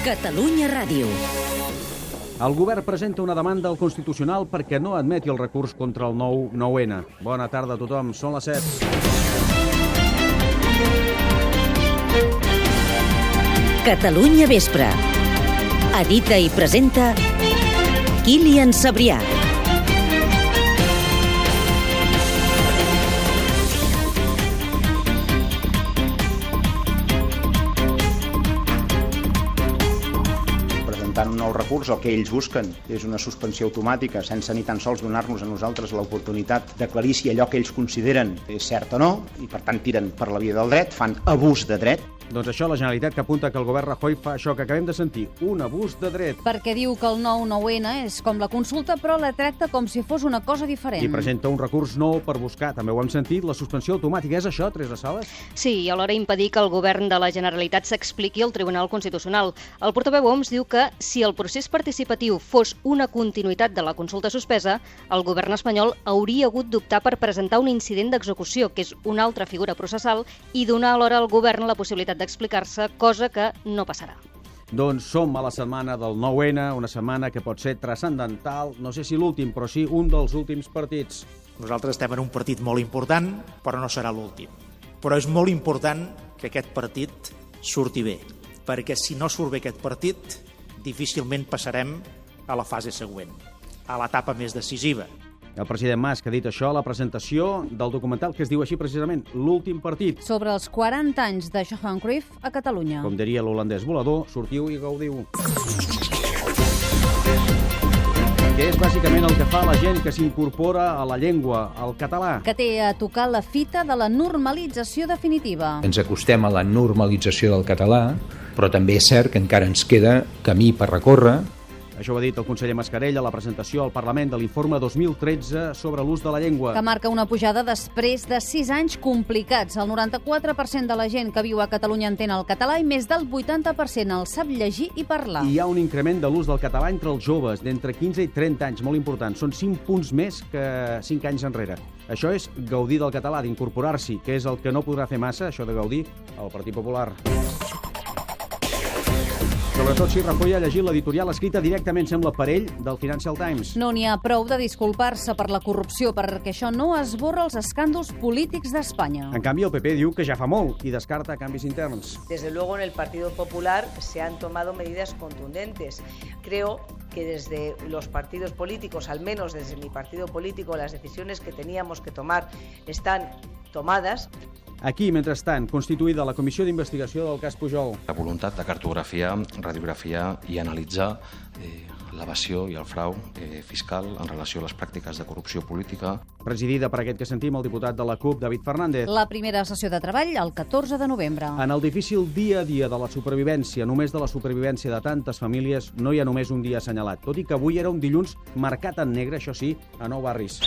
Catalunya Ràdio. El govern presenta una demanda al Constitucional perquè no admeti el recurs contra el nou 9-N. Bona tarda a tothom, són les 7. Catalunya Vespre. Edita i presenta Kilian Sabrià. Presentant un nou recurs, el que ells busquen és una suspensió automàtica sense ni tan sols donar-nos a nosaltres l'oportunitat d'aclarir si allò que ells consideren és cert o no i per tant tiren per la via del dret, fan abús de dret. Doncs això, la Generalitat que apunta que el govern Rajoy fa això que acabem de sentir, un abús de dret. perquè diu que el 9-9N és com la consulta, però la tracta com si fos una cosa diferent. I presenta un recurs nou per buscar, també ho hem sentit, la suspensió automàtica. És això, Teresa Sales? Sí, i alhora impedir que el govern de la Generalitat s'expliqui al Tribunal Constitucional. El portaveu Oms diu que si el procés participatiu fos una continuïtat de la consulta suspesa, el govern espanyol hauria hagut d'optar per presentar un incident d'execució, que és una altra figura processal, i donar alhora al govern la possibilitat d'explicar-se, cosa que no passarà. Doncs som a la setmana del 9-N, una setmana que pot ser transcendental, no sé si l'últim, però sí un dels últims partits. Nosaltres estem en un partit molt important, però no serà l'últim. Però és molt important que aquest partit surti bé, perquè si no surt bé aquest partit, difícilment passarem a la fase següent, a l'etapa més decisiva. El president Mas que ha dit això a la presentació del documental que es diu així precisament, L'últim partit. Sobre els 40 anys de Johan Cruyff a Catalunya. Com diria l'holandès volador, sortiu i gaudiu. Que és bàsicament el que fa la gent que s'incorpora a la llengua, al català. que té a tocar la fita de la normalització definitiva. ens acostem a la normalització del català, però també és cert que encara ens queda camí per recórrer. Això ho ha dit el conseller Mascarell a la presentació al Parlament de l'informe 2013 sobre l'ús de la llengua. que marca una pujada després de 6 anys complicats. El 94% de la gent que viu a Catalunya entén el català i més del 80% el sap llegir i parlar. I hi ha un increment de l'ús del català entre els joves d'entre 15 i 30 anys, molt important. Són 5 punts més que 5 anys enrere. Això és gaudir del català, d'incorporar-s'hi, que és el que no podrà fer massa, això de gaudir, el Partit Popular. Sobretot si Rajoy ha llegit l'editorial escrita directament, sembla, per ell, del Financial Times. No n'hi ha prou de disculpar-se per la corrupció, perquè això no esborra els escàndols polítics d'Espanya. En canvi, el PP diu que ja fa molt i descarta canvis interns. Desde luego en el Partido Popular se han tomado medidas contundentes. Creo que desde los partidos políticos, al menos desde mi partido político, las decisiones que teníamos que tomar están tomadas. Aquí, mentrestant, constituïda la Comissió d'Investigació del cas Pujol. La voluntat de cartografiar, radiografiar i analitzar eh, l'evasió i el frau eh, fiscal en relació a les pràctiques de corrupció política. Presidida per aquest que sentim, el diputat de la CUP, David Fernández. La primera sessió de treball el 14 de novembre. En el difícil dia a dia de la supervivència, només de la supervivència de tantes famílies, no hi ha només un dia assenyalat, tot i que avui era un dilluns marcat en negre, això sí, a nou barris.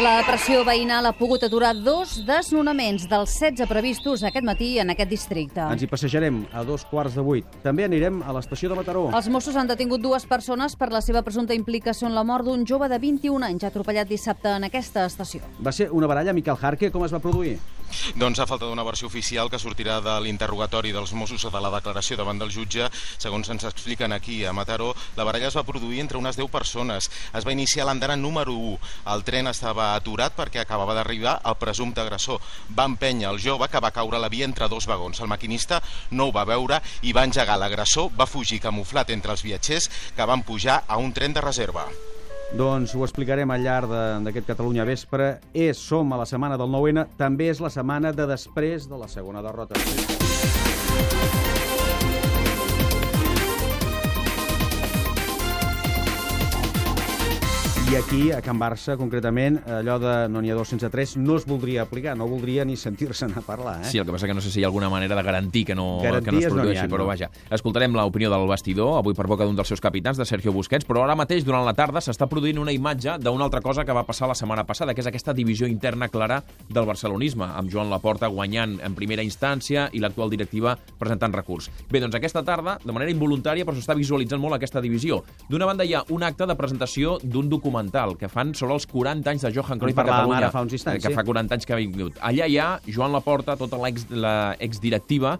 La pressió veïnal ha pogut aturar dos desnonaments dels 16 previstos aquest matí en aquest districte. Ens hi passejarem a dos quarts de vuit. També anirem a l'estació de Mataró. Els Mossos han detingut dues persones per la seva presumpta implicació en la mort d'un jove de 21 anys atropellat dissabte en aquesta estació. Va ser una baralla, Miquel Jarque, com es va produir? Doncs a falta d'una versió oficial que sortirà de l'interrogatori dels Mossos de la declaració davant del jutge, segons ens expliquen aquí a Mataró, la baralla es va produir entre unes 10 persones. Es va iniciar l'andana número 1. El tren estava aturat perquè acabava d'arribar el presumpte agressor. Va empènyer el jove que va caure la via entre dos vagons. El maquinista no ho va veure i va engegar l'agressor, va fugir camuflat entre els viatgers que van pujar a un tren de reserva. Doncs ho explicarem al llarg d'aquest Catalunya Vespre. És, som a la setmana del 9-N, també és la setmana de després de la segona derrota. I aquí, a Can Barça, concretament, allò de no n'hi ha dos sense tres, no es voldria aplicar, no voldria ni sentir-se'n a parlar. Eh? Sí, el que passa que no sé si hi ha alguna manera de garantir que no, que no es Garanties no produeixi, ha, però no. vaja. Escoltarem l'opinió del vestidor, avui per boca d'un dels seus capitans, de Sergio Busquets, però ara mateix, durant la tarda, s'està produint una imatge d'una altra cosa que va passar la setmana passada, que és aquesta divisió interna clara del barcelonisme, amb Joan Laporta guanyant en primera instància i l'actual directiva presentant recurs. Bé, doncs aquesta tarda, de manera involuntària, però s'està visualitzant molt aquesta divisió. D'una banda hi ha un acte de presentació d'un documental documental que fan sobre els 40 anys de Johan Cruyff a Catalunya. ara fa uns instants, eh, que sí. fa 40 anys que ha vingut. Allà hi ha Joan Laporta, tota l'ex- la exdirectiva,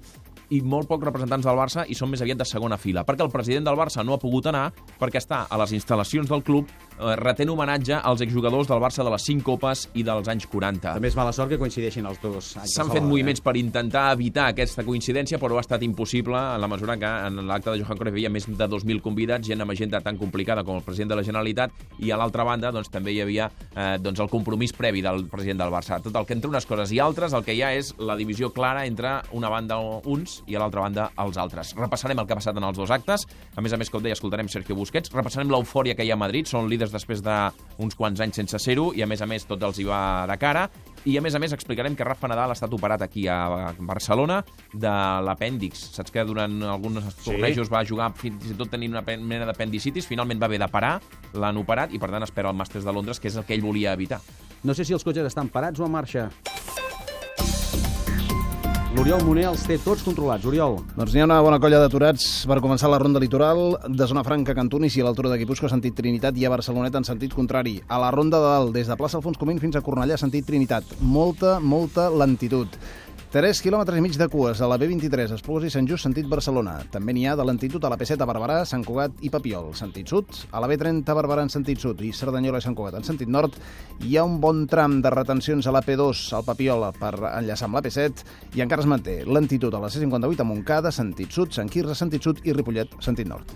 i molt pocs representants del Barça i són més aviat de segona fila, perquè el president del Barça no ha pogut anar perquè està a les instal·lacions del club eh, retent homenatge als exjugadors del Barça de les 5 copes i dels anys 40. També és mala sort que coincideixin els dos anys. S'han fet Salvador, moviments per intentar evitar aquesta coincidència, però ha estat impossible en la mesura que en l'acte de Johan Cruyff hi havia més de 2.000 convidats, gent amb agenda tan complicada com el president de la Generalitat, i a l'altra banda doncs, també hi havia eh, doncs, el compromís previ del president del Barça. Tot el que entre unes coses i altres, el que hi ha és la divisió clara entre una banda uns i a l'altra banda els altres. Repassarem el que ha passat en els dos actes. A més a més, com deia, escoltarem Sergio Busquets. Repassarem l'eufòria que hi ha a Madrid. Són líders després d'uns quants anys sense ser-ho i, a més a més, tot els hi va de cara. I, a més a més, explicarem que Rafa Nadal ha estat operat aquí a Barcelona de l'apèndix. Saps que durant alguns tornejos va jugar fins i tot tenint una mena d'apendicitis. Finalment va haver de parar, l'han operat i, per tant, espera el Màsters de Londres, que és el que ell volia evitar. No sé si els cotxes estan parats o en marxa. L'Oriol Moner els té tots controlats. Oriol. Doncs n'hi ha una bona colla d'aturats per començar la ronda litoral de Zona Franca, Cantunis i a l'altura de Guipúscoa, sentit Trinitat i a Barceloneta en sentit contrari. A la ronda de dalt, des de plaça Alfons Comín fins a Cornellà, sentit Trinitat. Molta, molta lentitud. 3 quilòmetres i mig de cues a la B23, Esplugues i Sant Just, sentit Barcelona. També n'hi ha de lentitud a la P7 a Barberà, Sant Cugat i Papiol, sentit sud. A la B30 a Barberà en sentit sud i Cerdanyola i Sant Cugat en sentit nord. Hi ha un bon tram de retencions a la P2 al Papiol per enllaçar amb la P7 i encara es manté lentitud a la C58 a Montcada, sentit sud, Sant Quirze, sentit sud i Ripollet, sentit nord.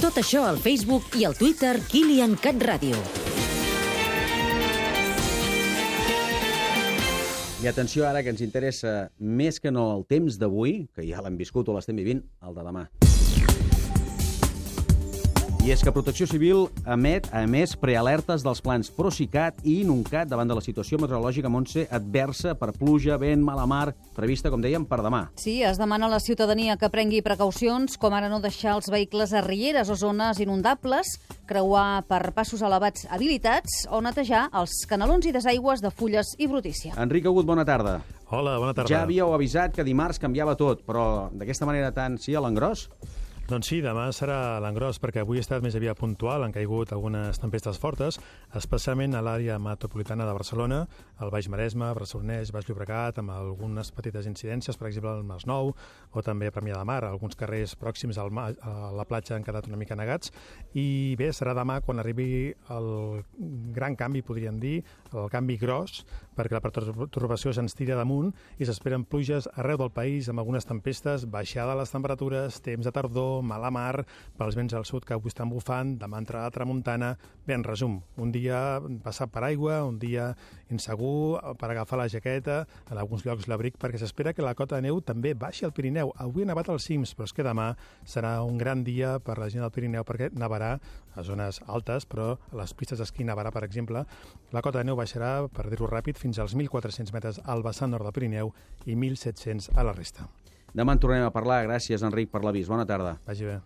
Tot això al Facebook i al Twitter Kilian Cat Ràdio. I atenció ara que ens interessa més que no el temps d'avui, que ja l'hem viscut o l'estem vivint, el de demà. I és que Protecció Civil emet, a més, prealertes dels plans Procicat i Inuncat davant de la situació meteorològica Montse adversa per pluja, vent, mala mar, prevista, com dèiem, per demà. Sí, es demana a la ciutadania que prengui precaucions, com ara no deixar els vehicles a rieres o zones inundables, creuar per passos elevats habilitats o netejar els canalons i desaigües de fulles i brutícia. Enric Agut, bona tarda. Hola, bona tarda. Ja havíeu avisat que dimarts canviava tot, però d'aquesta manera tan, sí, a l'engròs? Doncs sí, demà serà l'engròs, perquè avui ha estat més aviat puntual, han caigut algunes tempestes fortes, especialment a l'àrea metropolitana de Barcelona, al Baix Maresme, Barcelonès, Baix Llobregat, amb algunes petites incidències, per exemple al Masnou, o també a Premià de Mar, alguns carrers pròxims al a la platja han quedat una mica negats, i bé, serà demà quan arribi el gran canvi, podríem dir, el canvi gros, perquè la pertorbació se'ns tira damunt i s'esperen pluges arreu del país amb algunes tempestes, baixada de les temperatures, temps de tardor, mala mar, pels vents al sud que avui estan bufant, demà entrarà la tramuntana. Bé, en resum, un dia passat per aigua, un dia insegur per agafar la jaqueta, en alguns llocs l'abric, perquè s'espera que la cota de neu també baixi al Pirineu. Avui ha nevat als cims, però és que demà serà un gran dia per la gent del Pirineu perquè nevarà a zones altes, però a les pistes d'esquí nevarà, per exemple. La cota de neu baixarà, per dir-ho ràpid, fins als 1.400 metres al vessant nord del Pirineu i 1.700 a la resta. Demà en tornem a parlar. Gràcies, Enric, per l'avís. Bona tarda. Vagi bé.